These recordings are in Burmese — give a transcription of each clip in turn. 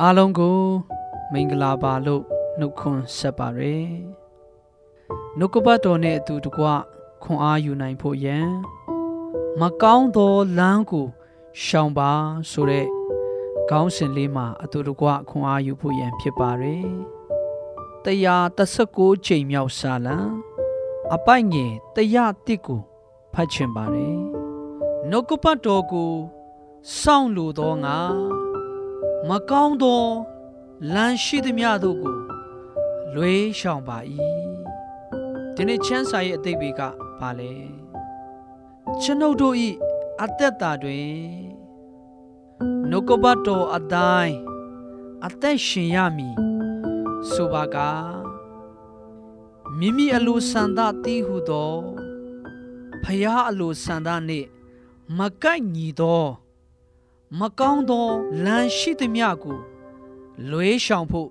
အားလုံးကို မင်္ဂလာပါလို့နှုတ်ခွန်းဆက်ပါရယ်နှုတ်ကပတ်တော်နဲ့အတူတကွခွန်အားယူနိုင်ဖို့ယံမကောင်းသောလမ်းကိုရှောင်ပါဆိုတဲ့ခေါင်းစဉ်လေးမှာအတူတကွခွန်အားယူဖို့ယံဖြစ်ပါရယ်တရား39ချိန်မြောက်စာလံအပိုက်ငယ်တရားတစ်ကိုဖတ်ချင်ပါတယ်နှုတ်ကပတ်တော်ကိုစောင့်လိုသောငါ မကောင်းသောလမ်းရှိသမျှတို့ကိုလွေးရှောင်ပါ၏ဒီနေ့ချမ်းစာရဲ့အသိပေးကဘာလဲကျွန်ုပ်တို့၏အသက်တာတွင်နှုတ်ကပတ်တော်အတိုင်းအသက်ရှင်ရမည်ဆိုပါကမိမိအလိုဆန္ဒတည်ဟုသောဖယားအလိုဆန္ဒနှင့်မကိုက်ညီသော မကောင်းသောလမ်းရှိသမျှကိုလွေးရှောင်ဖို့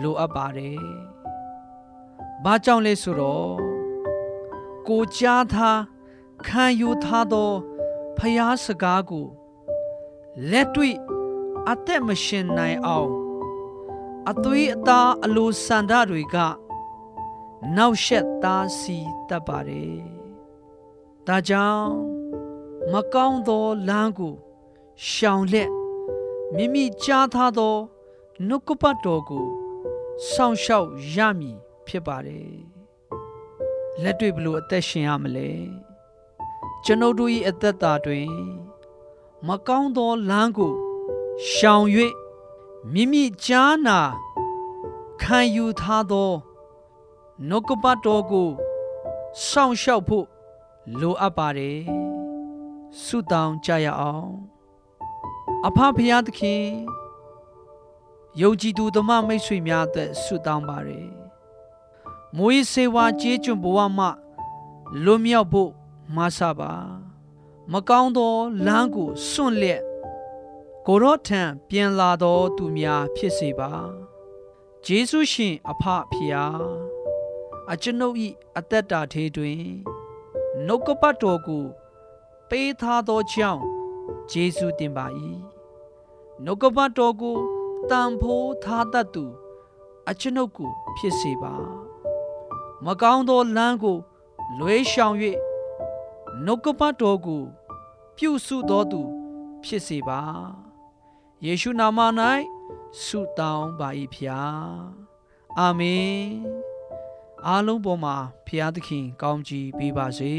လိုအပ်ပါတယ်။ဘာကြောင့်လဲဆိုတော့ကိုကြားထားခံယူထားသောဖျားစကားကိုလက်တွေ့အသက်မရှင်နိုင်အောင်အသွေးအသားအလိုဆန္ဒတွေကနောက်ရှက်သားစီတတ်ပါတယ်။ဒါကြောင့်မကောင်းသောလမ်းကို ရှောင်လက်မိမိကြားထားသောနှုတ်ကပတ်တော်ကိုစောင့်ရှောက်ရမည်ဖြစ်ပါတယ်လက်တွေ့ဘလို့အသက်ရှင်ရမလဲကျွန်ုပ်တို့၏အသက်တာတွင် မကောင်းသောလမ်းကိုရှောင်၍မိမိကြားနာခံယူထားသောနှုတ်ကပတ်တော်ကိုစောင့်ရှောက်ဖို့လိုအပ်ပါတယ်ဆုတောင်းကြရအောင် အဖဖရာသခင်ယုံကြည်သူဓမ္မမိတ်ဆွေများအတွက်ဆုတောင်းပါရယ်မွေးစေဝါကြေးကျွန်ဘဝမှလွတ်မြောက်ဖို့မဆပါမကောင်းသောလမ်းကိုစွန့်လက်ကိုရောထံပြန်လာသောသူများဖြစ်စေပါဂျေစုရှင်အဖဖရာအကျွန်ုပ်၏အသက်တာထေတွင်နှုတ်ကပတ်တော်ကို ပေးထားသောကြောင့်ဂျေစုတင်ပါ၏ နှုတ်ကပတ်တော်ကိုတန်ဖိုးထားတတ်သူ အကျွန်ုပ်ကိုဖြစ်စေပါမကောင်းသောလမ်းကို လွဲရှောင်၍နှုတ်ကပတ်တော်ကို ပြုစုတော်သူ ဖြစ်စေပါယေရှုနာမ၌ဆုတောင်းပါ၏ဖျားအာမင်အားလုံးပေါ်မှာဖျားသခင်ကောင်းကြီးပေးပါစေ